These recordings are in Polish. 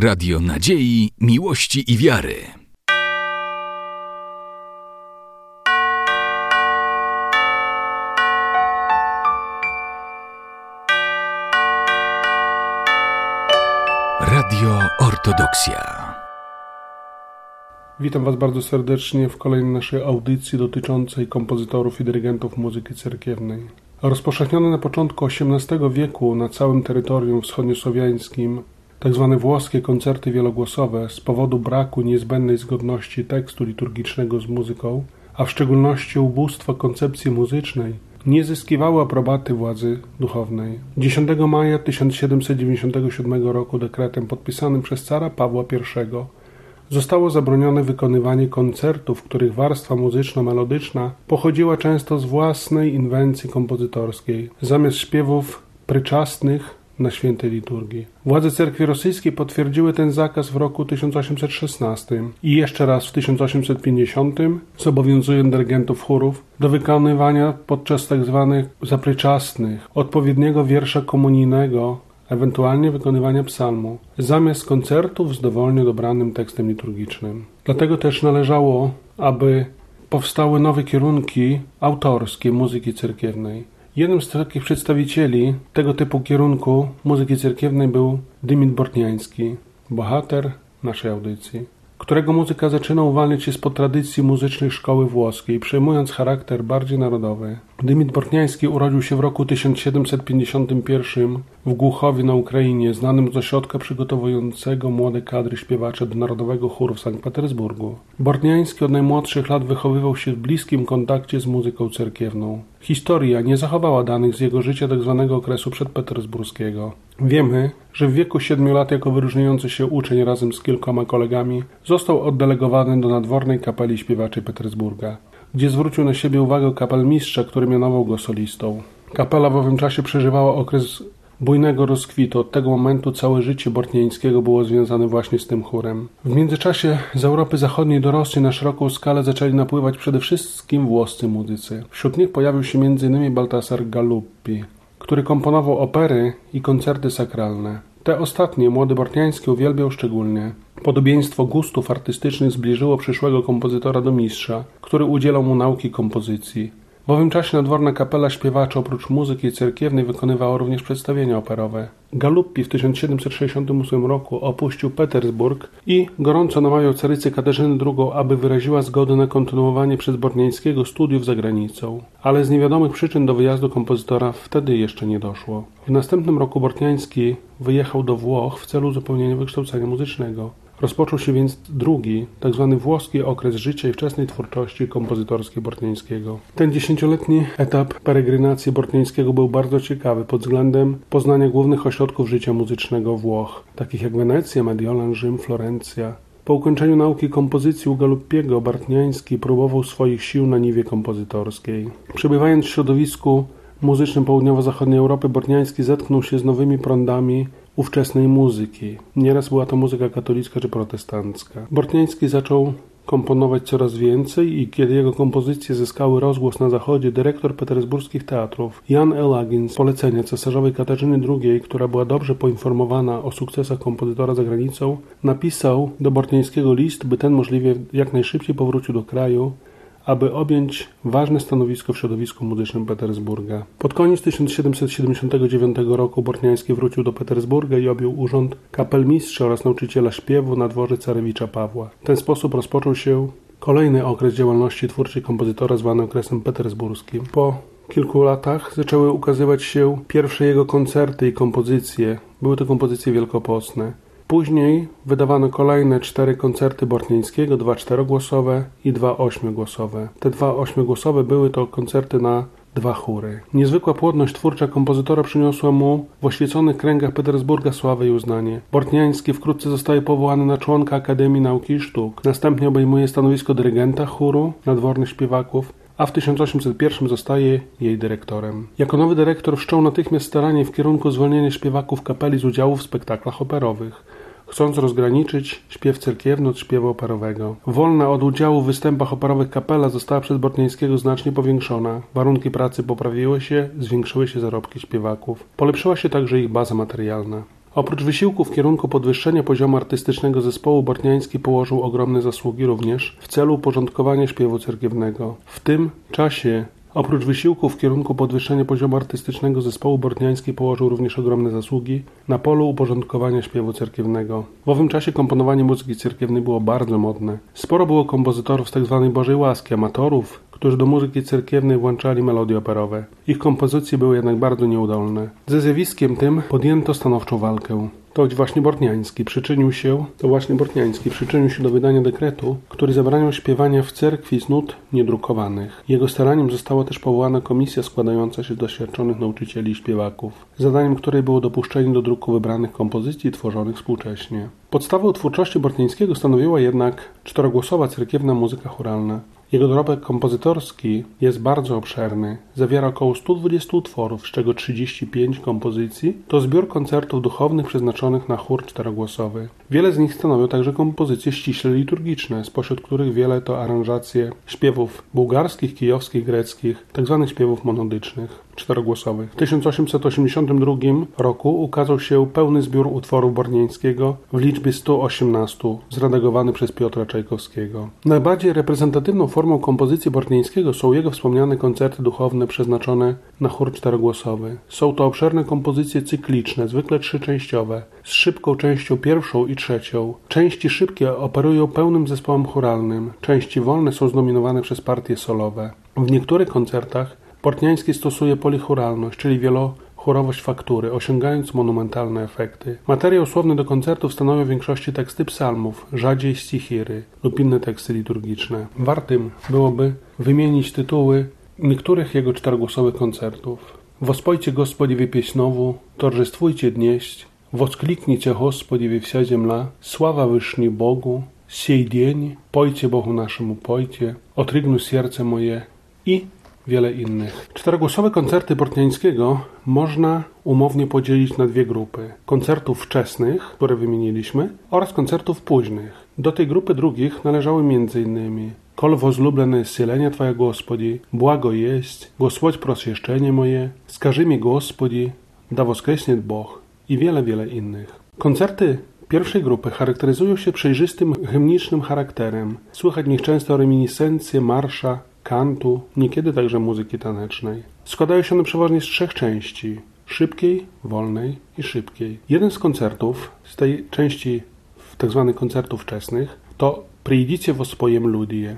Radio Nadziei, Miłości i Wiary. Radio Ortodoksja. Witam Was bardzo serdecznie w kolejnej naszej audycji dotyczącej kompozytorów i dyrygentów muzyki cerkiewnej. Rozpowszechnione na początku XVIII wieku na całym terytorium wschodniosłowiańskim tzw. Tak włoskie koncerty wielogłosowe z powodu braku niezbędnej zgodności tekstu liturgicznego z muzyką, a w szczególności ubóstwa koncepcji muzycznej, nie zyskiwały aprobaty władzy duchownej. 10 maja 1797 roku dekretem podpisanym przez cara Pawła I zostało zabronione wykonywanie koncertów, których warstwa muzyczno-melodyczna pochodziła często z własnej inwencji kompozytorskiej, zamiast śpiewów pryczastnych na świętej liturgii. Władze cerkwi rosyjskiej potwierdziły ten zakaz w roku 1816 i jeszcze raz w 1850 zobowiązując dyrygentów chórów do wykonywania podczas tzw. Tak zapryczastnych odpowiedniego wiersza komunijnego ewentualnie wykonywania psalmu, zamiast koncertów z dowolnie dobranym tekstem liturgicznym. Dlatego też należało, aby powstały nowe kierunki autorskie muzyki cerkiewnej. Jednym z takich przedstawicieli tego typu kierunku muzyki cerkiewnej był Dymit Bortniański, bohater naszej audycji, którego muzyka zaczyna uwalniać się spod tradycji muzycznej szkoły włoskiej, przejmując charakter bardziej narodowy. Dymit Bortniański urodził się w roku 1751 w Głuchowie na Ukrainie, znanym z ośrodka przygotowującego młode kadry śpiewacze do Narodowego Chóru w Sankt Petersburgu. Bortniański od najmłodszych lat wychowywał się w bliskim kontakcie z muzyką cerkiewną. Historia nie zachowała danych z jego życia tzw. Tak okresu przedpetersburskiego. Wiemy, że w wieku siedmiu lat jako wyróżniający się uczeń razem z kilkoma kolegami został oddelegowany do nadwornej kapeli śpiewaczy Petersburga gdzie zwrócił na siebie uwagę kapelmistrza, który mianował go solistą. Kapela w owym czasie przeżywała okres bujnego rozkwitu. Od tego momentu całe życie Bortnieńskiego było związane właśnie z tym chórem. W międzyczasie z Europy Zachodniej do Rosji na szeroką skalę zaczęli napływać przede wszystkim włoscy muzycy. Wśród nich pojawił się m.in. Baltasar Galuppi, który komponował opery i koncerty sakralne. Te ostatnie młody Bortniański uwielbiał szczególnie. Podobieństwo gustów artystycznych zbliżyło przyszłego kompozytora do mistrza, który udzielał mu nauki kompozycji. W owym czasie nadworna kapela śpiewaczy oprócz muzyki cerkiewnej wykonywała również przedstawienia operowe. Galuppi w 1768 roku opuścił Petersburg i gorąco namawiał carycę Katarzyny II, aby wyraziła zgodę na kontynuowanie przez Bornieńskiego studiów za granicą. Ale z niewiadomych przyczyn do wyjazdu kompozytora wtedy jeszcze nie doszło. W następnym roku Bortniański wyjechał do Włoch w celu uzupełnienia wykształcenia muzycznego. Rozpoczął się więc drugi, tzw. Tak włoski okres życia i wczesnej twórczości kompozytorskiej Bortnińskiego. Ten dziesięcioletni etap peregrynacji Bortnińskiego był bardzo ciekawy pod względem poznania głównych ośrodków życia muzycznego Włoch, takich jak Wenecja, Mediolan, Rzym, Florencja. Po ukończeniu nauki kompozycji u Galuppiego Bartniański próbował swoich sił na niwie kompozytorskiej. Przebywając w środowisku muzycznym południowo-zachodniej Europy, Bortniański zetknął się z nowymi prądami ówczesnej muzyki. Nieraz była to muzyka katolicka czy protestancka. Bortniański zaczął komponować coraz więcej i kiedy jego kompozycje zyskały rozgłos na zachodzie, dyrektor petersburskich teatrów Jan Elagin z polecenia cesarzowej Katarzyny II, która była dobrze poinformowana o sukcesach kompozytora za granicą, napisał do Bortniańskiego list, by ten możliwie jak najszybciej powrócił do kraju, aby objąć ważne stanowisko w środowisku muzycznym Petersburga. Pod koniec 1779 roku Bortniański wrócił do Petersburga i objął urząd kapelmistrza oraz nauczyciela śpiewu na dworze carewicza Pawła. W ten sposób rozpoczął się kolejny okres działalności twórczej kompozytora zwany okresem petersburskim. Po kilku latach zaczęły ukazywać się pierwsze jego koncerty i kompozycje. Były to kompozycje wielkopostne. Później wydawano kolejne cztery koncerty Bortnińskiego, dwa czterogłosowe i dwa ośmiogłosowe. Te dwa ośmiogłosowe były to koncerty na dwa chóry. Niezwykła płodność twórcza kompozytora przyniosła mu w oświeconych kręgach Petersburga sławę i uznanie. Bortniański wkrótce zostaje powołany na członka Akademii Nauki i Sztuk. Następnie obejmuje stanowisko dyrygenta chóru nadwornych śpiewaków, a w 1801 zostaje jej dyrektorem. Jako nowy dyrektor wszczął natychmiast staranie w kierunku zwolnienia śpiewaków kapeli z udziału w spektaklach operowych chcąc rozgraniczyć śpiew cerkiewny od śpiewu operowego. Wolna od udziału w występach operowych kapela została przez Bortnieńskiego znacznie powiększona. Warunki pracy poprawiły się, zwiększyły się zarobki śpiewaków. Polepszyła się także ich baza materialna. Oprócz wysiłku w kierunku podwyższenia poziomu artystycznego zespołu Bortniański położył ogromne zasługi również w celu uporządkowania śpiewu cerkiewnego. W tym czasie Oprócz wysiłków w kierunku podwyższenia poziomu artystycznego zespołu Bortniański położył również ogromne zasługi na polu uporządkowania śpiewu cerkiewnego. W owym czasie komponowanie muzyki cerkiewnej było bardzo modne. Sporo było kompozytorów z tzw. Tak Bożej Łaski, amatorów, którzy do muzyki cerkiewnej włączali melodie operowe. Ich kompozycje były jednak bardzo nieudolne. Ze zjawiskiem tym podjęto stanowczą walkę. To właśnie Bortniański przyczynił się, to właśnie Bortniański przyczynił się do wydania dekretu, który zabraniał śpiewania w cerkwi z nut niedrukowanych. Jego staraniem została też powołana komisja składająca się z doświadczonych nauczycieli i śpiewaków, zadaniem której było dopuszczenie do druku wybranych kompozycji tworzonych współcześnie. Podstawą twórczości Bortniańskiego stanowiła jednak czterogłosowa cerkiewna muzyka choralna. Jego dorobek kompozytorski jest bardzo obszerny. Zawiera około 120 utworów, z czego 35 kompozycji to zbiór koncertów duchownych przeznaczonych na chór czterogłosowy. Wiele z nich stanowią także kompozycje ściśle liturgiczne, spośród których wiele to aranżacje śpiewów bułgarskich, kijowskich, greckich, tzw. Tak śpiewów monodycznych czterogłosowych. W 1882 roku ukazał się pełny zbiór utworów Bornieńskiego w liczbie 118, zredagowany przez Piotra Czajkowskiego. Najbardziej reprezentatywną formą kompozycji Bornieńskiego są jego wspomniane koncerty duchowne przeznaczone na chór czterogłosowy. Są to obszerne kompozycje cykliczne, zwykle trzyczęściowe, z szybką częścią pierwszą i trzecią. Części szybkie operują pełnym zespołem choralnym, części wolne są zdominowane przez partie solowe. W niektórych koncertach Portniański stosuje polichuralność, czyli wielochórowość faktury, osiągając monumentalne efekty. Materiał słowny do koncertów stanowią w większości teksty psalmów, rzadziej stichiry lub inne teksty liturgiczne. Wartym byłoby wymienić tytuły niektórych jego czterogłosowych koncertów. Wospojcie Gospodzie pieśnowu, torżestwujcie dnieść, woskliknijcie Gospodzie wsia ziemla, sława wyszni Bogu, siej dzień, pojcie Bogu naszemu pojcie, otrygnu serce moje i wiele innych. Czterogłosowe koncerty Bortniańskiego można umownie podzielić na dwie grupy. Koncertów wczesnych, które wymieniliśmy, oraz koncertów późnych. Do tej grupy drugich należały m.in. Kol возлюбленное исцеление Twoje Господи, błago jest, Gospodź prosieszczenie moje, skaży mi Gospodzi, da woskreśniet Boh i wiele, wiele innych. Koncerty pierwszej grupy charakteryzują się przejrzystym hymnicznym charakterem. Słychać w nich często reminiscencje marsza, kantu, niekiedy także muzyki tanecznej. Składają się one przeważnie z trzech części szybkiej, wolnej i szybkiej. Jeden z koncertów z tej części tzw. Tak koncertów wczesnych to Przyjdziecie w swoim ludie.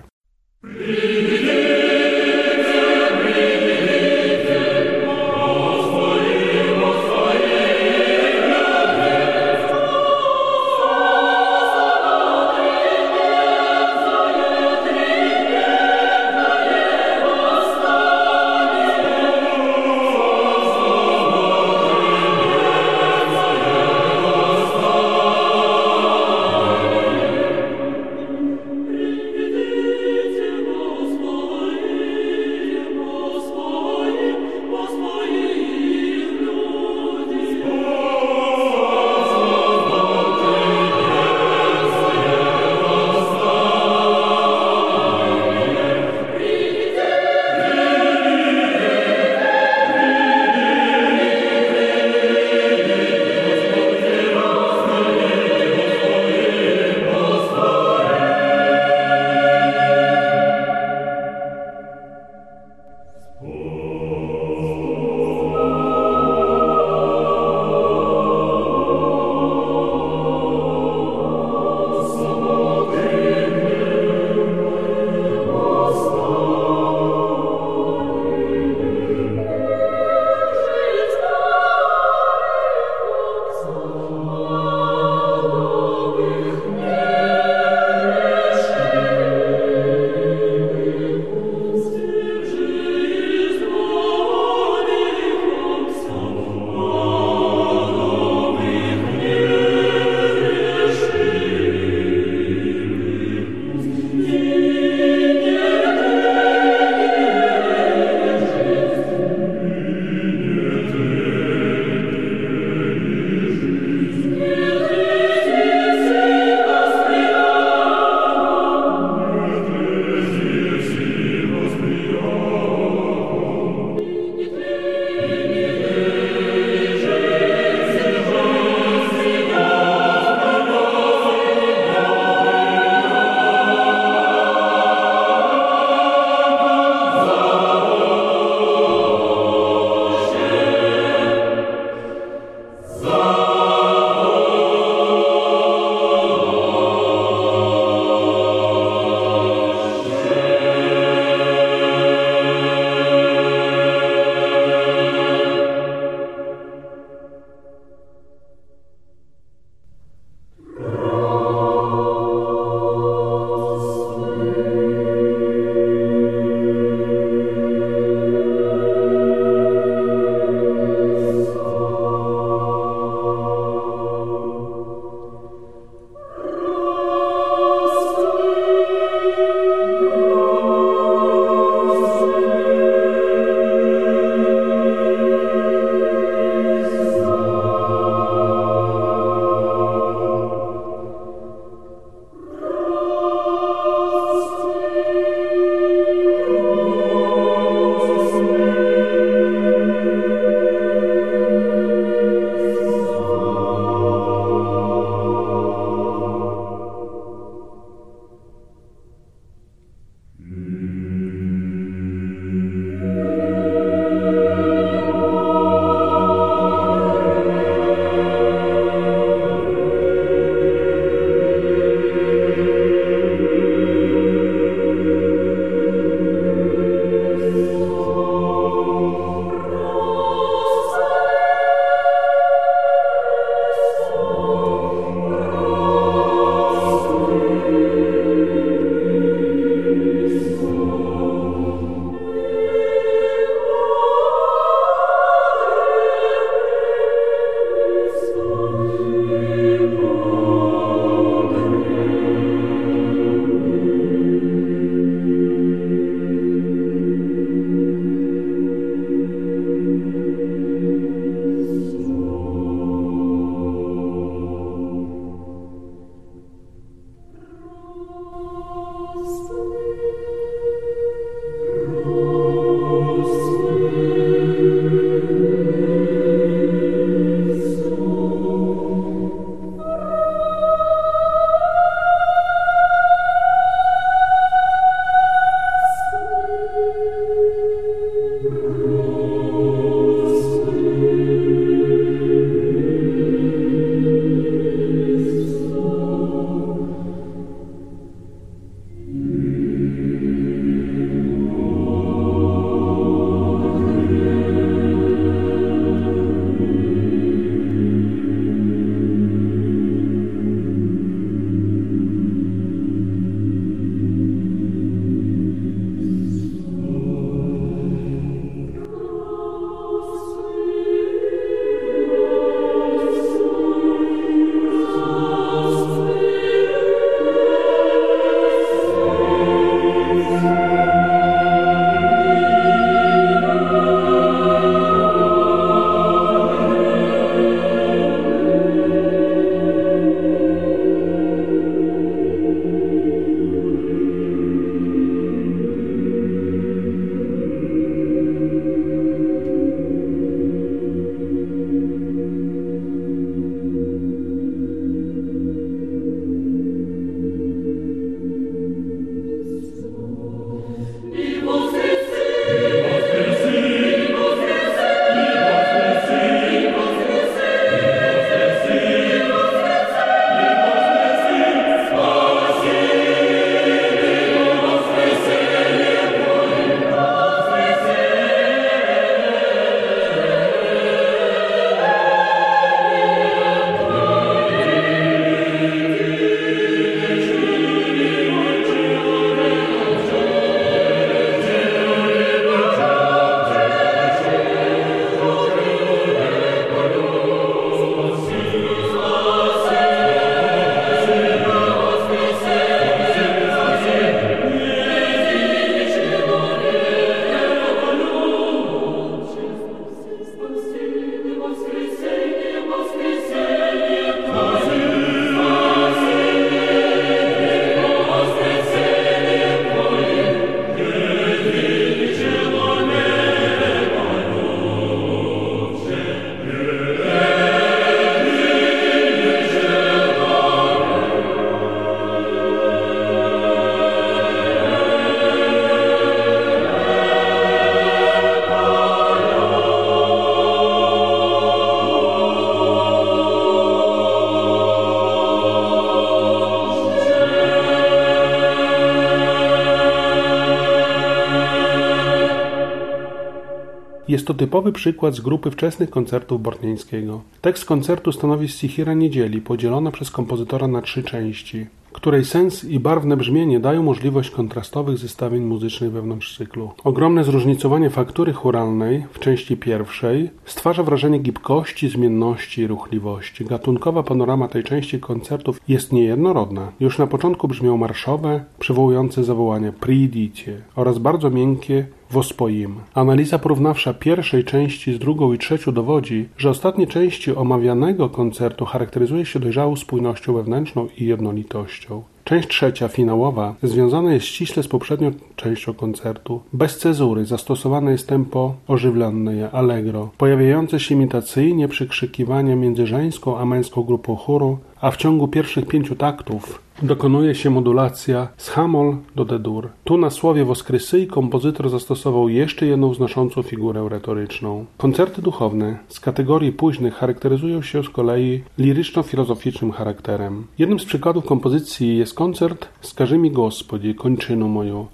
Typowy przykład z grupy wczesnych koncertów Bortnieńskiego. Tekst koncertu stanowi Stichira Niedzieli, podzielona przez kompozytora na trzy części której sens i barwne brzmienie dają możliwość kontrastowych zestawień muzycznych wewnątrz cyklu. Ogromne zróżnicowanie faktury chóralnej w części pierwszej stwarza wrażenie gibkości, zmienności i ruchliwości. Gatunkowa panorama tej części koncertów jest niejednorodna. Już na początku brzmią marszowe, przywołujące zawołanie Pridicie oraz bardzo miękkie Wospoim. Analiza porównawcza pierwszej części z drugą i trzecią dowodzi, że ostatnie części omawianego koncertu charakteryzuje się dojrzałą spójnością wewnętrzną i jednolitością. Część trzecia, finałowa, związana jest ściśle z poprzednią częścią koncertu. Bez cezury zastosowane jest tempo ożywlone, allegro, pojawiające się imitacyjnie przykrzykiwania między żeńską a męską grupą chóru, a w ciągu pierwszych pięciu taktów dokonuje się modulacja z hamol do d-dur. Tu na słowie woskrysy kompozytor zastosował jeszcze jedną znaczącą figurę retoryczną. Koncerty duchowne z kategorii późnych charakteryzują się z kolei liryczno-filozoficznym charakterem. Jednym z przykładów kompozycji jest koncert Skaży mi Gospodzie, kończynu moją,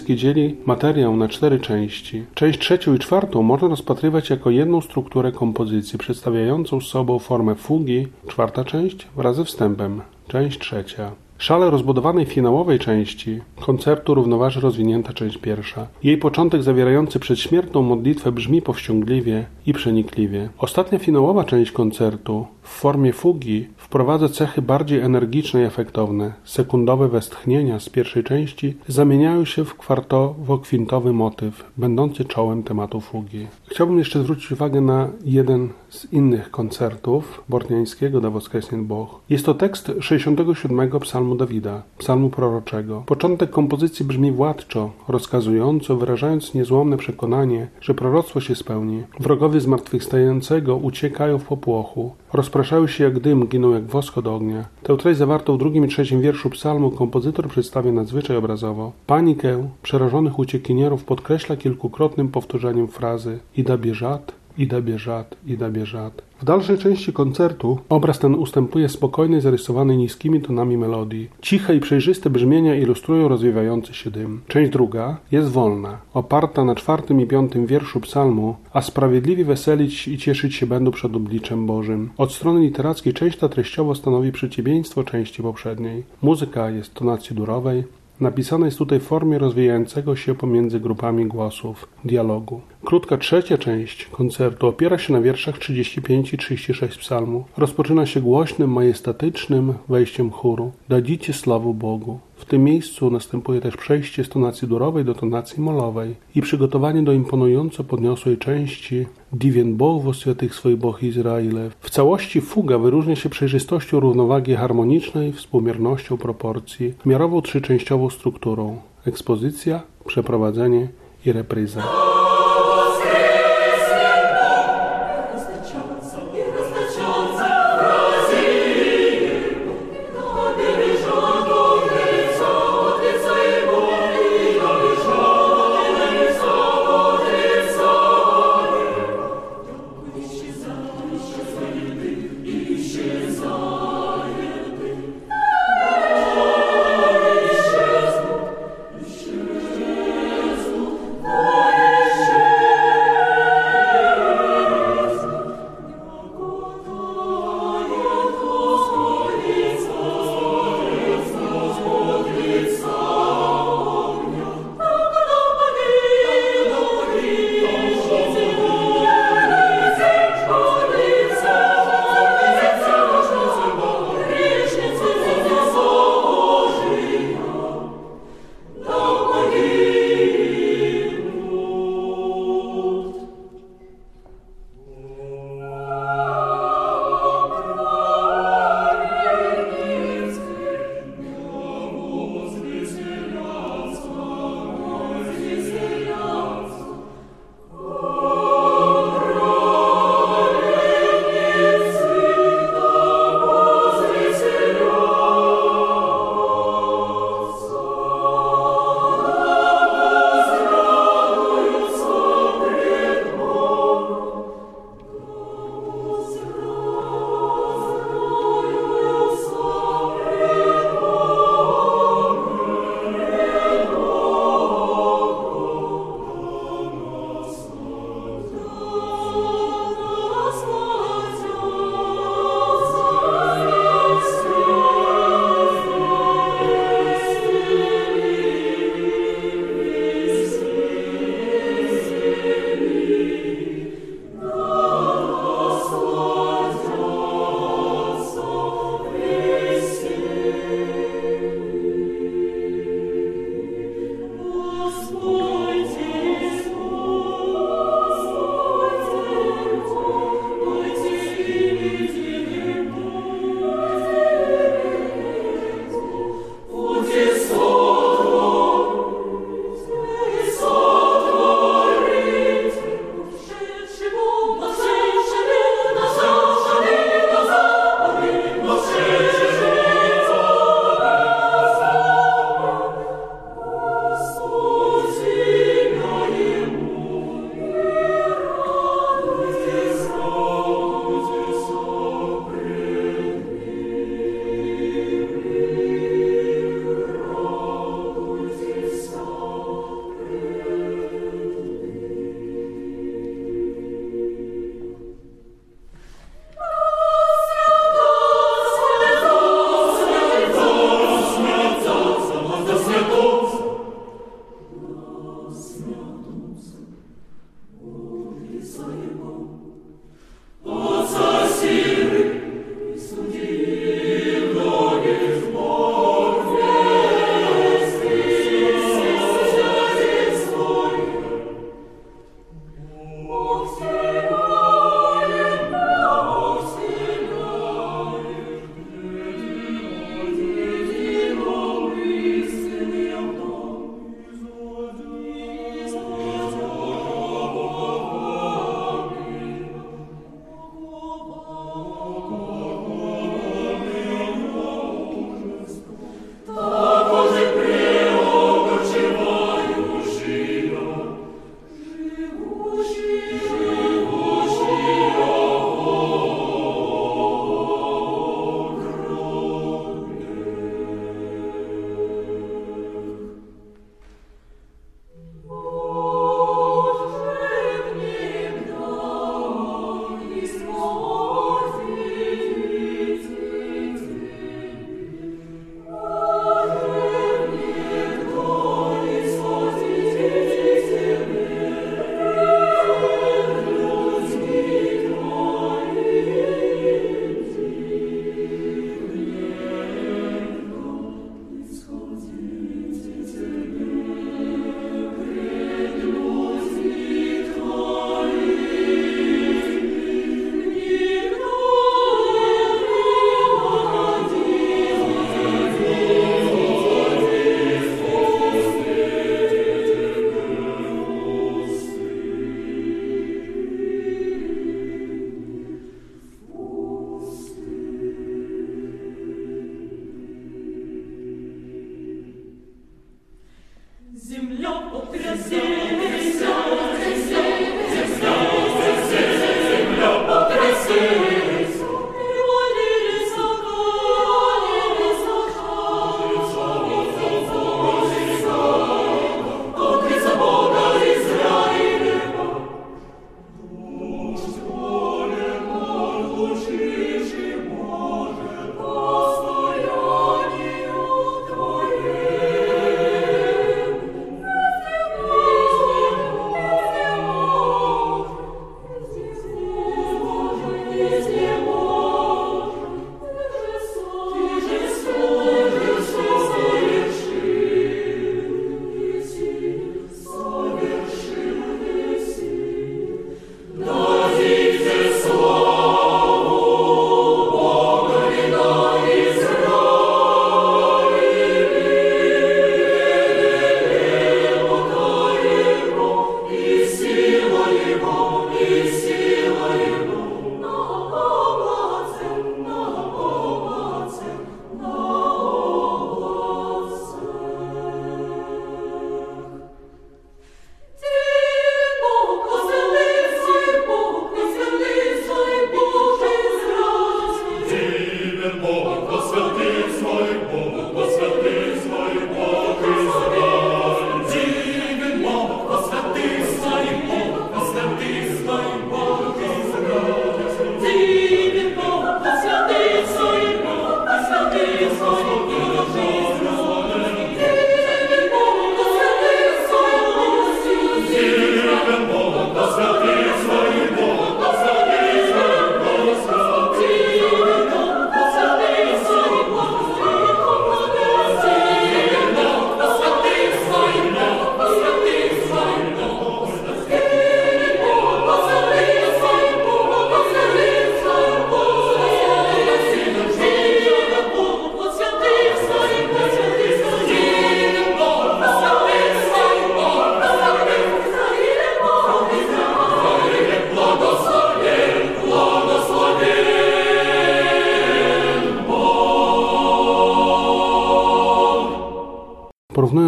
Dzieli materiał na cztery części. Część trzecią i czwartą można rozpatrywać jako jedną strukturę kompozycji przedstawiającą sobą formę fugi, czwarta część, wraz ze wstępem, część trzecia. Szale rozbudowanej finałowej części koncertu równoważy rozwinięta część pierwsza. Jej początek zawierający przedśmiertną modlitwę brzmi powściągliwie i przenikliwie. Ostatnia finałowa część koncertu w formie fugi wprowadza cechy bardziej energiczne i efektowne. Sekundowe westchnienia z pierwszej części zamieniają się w kwartowo-kwintowy motyw, będący czołem tematu fugi. Chciałbym jeszcze zwrócić uwagę na jeden z innych koncertów Bortniańskiego Da Woskresien Boch. Jest to tekst 67 psalmu Dawida, psalmu proroczego. Początek kompozycji brzmi władczo, rozkazująco, wyrażając niezłomne przekonanie, że proroctwo się spełni. Wrogowie zmartwychwstającego uciekają w popłochu, rozpraszają się jak dym, giną jak wosk od ognia. Tę treść zawartą w drugim i trzecim wierszu psalmu kompozytor przedstawia nadzwyczaj obrazowo. Panikę przerażonych uciekinierów podkreśla kilkukrotnym powtórzeniem frazy Ida bieżat, Ida bieżat, Ida bieżat. W dalszej części koncertu obraz ten ustępuje spokojnej, zarysowanej niskimi tonami melodii. Ciche i przejrzyste brzmienia ilustrują rozwiewający się dym. Część druga jest wolna, oparta na czwartym i piątym wierszu psalmu, a sprawiedliwi weselić i cieszyć się będą przed obliczem Bożym. Od strony literackiej część ta treściowo stanowi przeciwieństwo części poprzedniej. Muzyka jest tonacji durowej, Napisane jest tutaj w formie rozwijającego się pomiędzy grupami głosów, dialogu. Krótka trzecia część koncertu opiera się na wierszach 35 i 36 psalmu. Rozpoczyna się głośnym, majestatycznym wejściem chóru. Dadzicie sławu Bogu. W tym miejscu następuje też przejście z tonacji durowej do tonacji molowej i przygotowanie do imponująco podniosłej części Diwien Bóg wo świętych swoich Boch Izraile. W całości fuga wyróżnia się przejrzystością równowagi harmonicznej, współmiernością proporcji, miarową trzyczęściową strukturą. Ekspozycja, przeprowadzenie i repryza.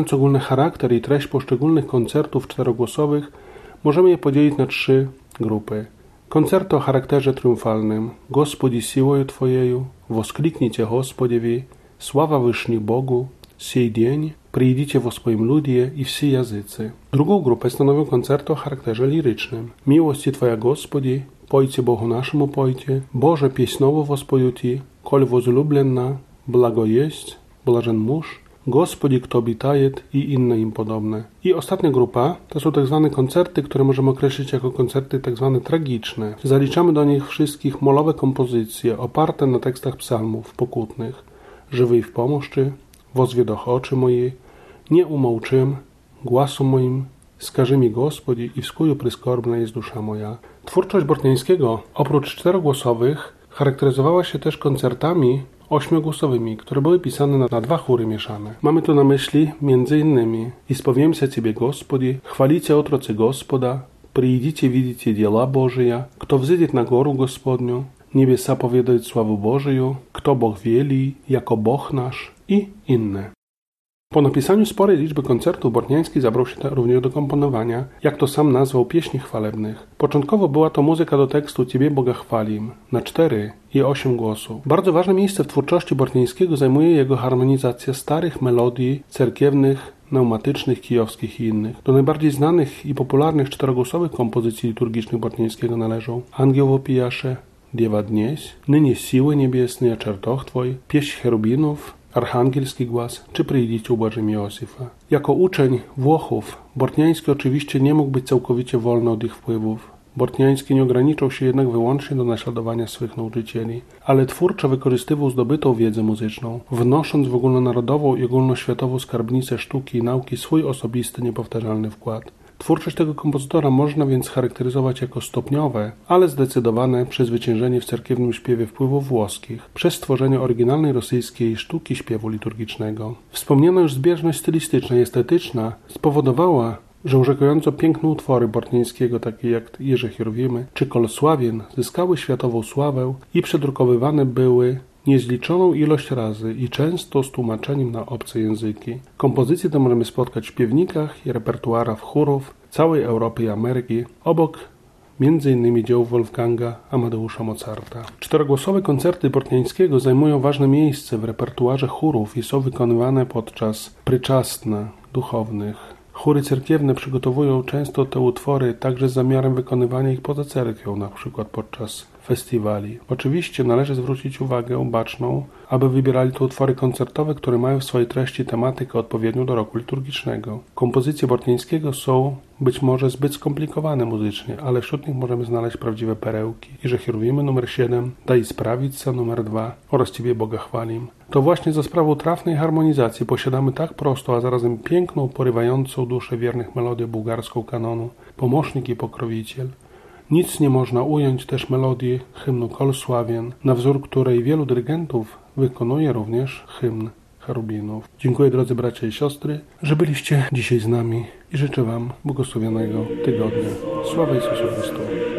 Porównując ogólny charakter i treść poszczególnych koncertów czterogłosowych, możemy je podzielić na trzy grupy. Koncerty o charakterze triumfalnym. Gospodzi siłою Twojeju, woskliknijcie Gospodziewi, sława Wyszni Bogu, siej dzień, przyjdziecie w swoim ludzie i wsi jazycy. Drugą grupę stanowią koncerty o charakterze lirycznym. Miłości Twoja Gospodzi, pojcie Bogu naszemu pojcie, Boże pieśnowo wospoju Ci, kol возлюбленna, blago jest, blażen mórz, Gospodzi, kto bitajet i inne im podobne. I ostatnia grupa to są tak zwane koncerty, które możemy określić jako koncerty tak zwane tragiczne. Zaliczamy do nich wszystkich molowe kompozycje oparte na tekstach psalmów pokutnych. Żywy w pomoszczy, wozwiedoch oczy mojej, nie umałczym, głasu moim, skaże mi Gospodzi i w skuju pryskorbna jest dusza moja. Twórczość Bortniańskiego, oprócz czterogłosowych, charakteryzowała się też koncertami ośmiogłosowymi, które były pisane na, na, dwa chóry mieszane. Mamy tu na myśli między innymi I spowiem się Ciebie Gospodzi, chwalicie otrocy Gospoda, przyjdziecie widzicie dziela Bożия, kto wzydzie na góru Gospodniu, niebieса powiadać sławę Bożiju, kto Bóg wieli, jako Bóg nasz i inne. Po napisaniu sporej liczby koncertów Bortniański zabrał się również do komponowania, jak to sam nazwał, pieśni chwalebnych. Początkowo była to muzyka do tekstu Ciebie Boga chwalim, na cztery i osiem głosów. Bardzo ważne miejsce w twórczości Bortniańskiego zajmuje jego harmonizacja starych melodii cerkiewnych, pneumatycznych, kijowskich i innych. Do najbardziej znanych i popularnych czterogłosowych kompozycji liturgicznych Bortniańskiego należą Angioł Opijasze, Diewa Dnieś, Nynie Siły Niebiesne, Czertoch Twoj, Pieśń Cherubinów, archangielski głaz, czy przyjdziecie ubłażym Józefa. Jako uczeń Włochów, Bortniański oczywiście nie mógł być całkowicie wolny od ich wpływów. Bortniański nie ograniczał się jednak wyłącznie do naśladowania swych nauczycieli, ale twórczo wykorzystywał zdobytą wiedzę muzyczną, wnosząc w ogólnonarodową i ogólnoświatową skarbnicę sztuki i nauki swój osobisty, niepowtarzalny wkład. Twórczość tego kompozytora można więc charakteryzować jako stopniowe, ale zdecydowane przezwyciężenie w cerkiewnym śpiewie wpływów włoskich przez stworzenie oryginalnej rosyjskiej sztuki śpiewu liturgicznego. Wspomniana już zbieżność stylistyczna i estetyczna spowodowała, że urzekająco piękne utwory Bortnińskiego, takie jak Jerzy Hierowimy czy Kolosławien, zyskały światową sławę i przedrukowywane były niezliczoną ilość razy i często z tłumaczeniem na obce języki. Kompozycje te możemy spotkać w śpiewnikach i repertuarach chórów całej Europy i Ameryki, obok m.in. dzieł Wolfganga Amadeusza Mozarta. Czterogłosowe koncerty Bortniańskiego zajmują ważne miejsce w repertuarze chórów i są wykonywane podczas pryczastna duchownych. Chóry cerkiewne przygotowują często te utwory także z zamiarem wykonywania ich poza cerkwią, przykład podczas festiwali. Oczywiście należy zwrócić uwagę baczną, aby wybierali to utwory koncertowe, które mają w swojej treści tematykę odpowiednią do roku liturgicznego. Kompozycje Bortnińskiego są być może zbyt skomplikowane muzycznie, ale wśród nich możemy znaleźć prawdziwe perełki. I że Hierowimy numer 7, Daj sprawić co numer 2 oraz Ciebie Boga chwalim. To właśnie za sprawą trafnej harmonizacji posiadamy tak prostą, a zarazem piękną, porywającą duszę wiernych melodię bułgarską kanonu, pomocnik i pokrowiciel. Nic nie można ująć też melodii hymnu Kolsławien, na wzór której wielu dyrygentów wykonuje również hymn Cherubinów. Dziękuję drodzy bracia i siostry, że byliście dzisiaj z nami i życzę Wam błogosławionego tygodnia. Sława Jezusu Chrystusowi.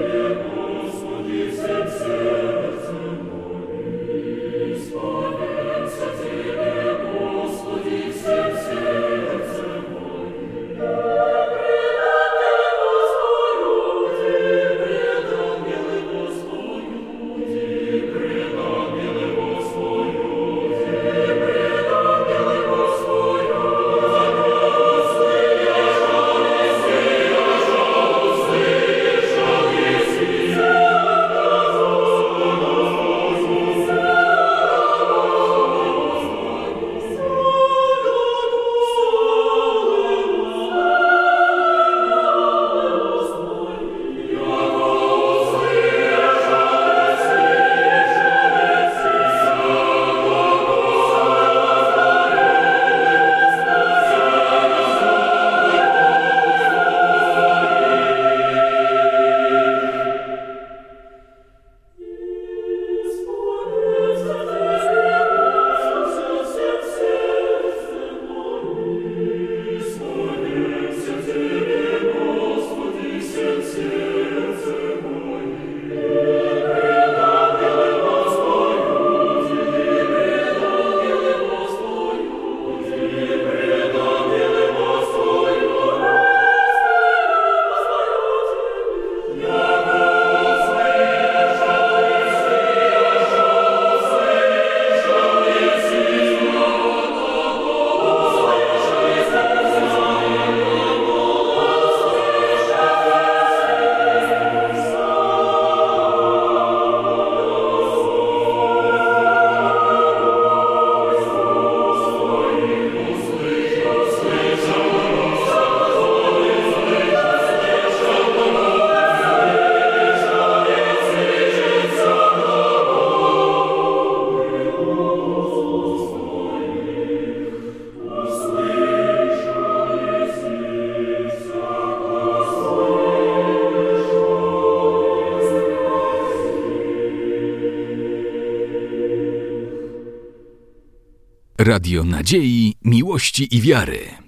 Radio Nadziei, Miłości i Wiary.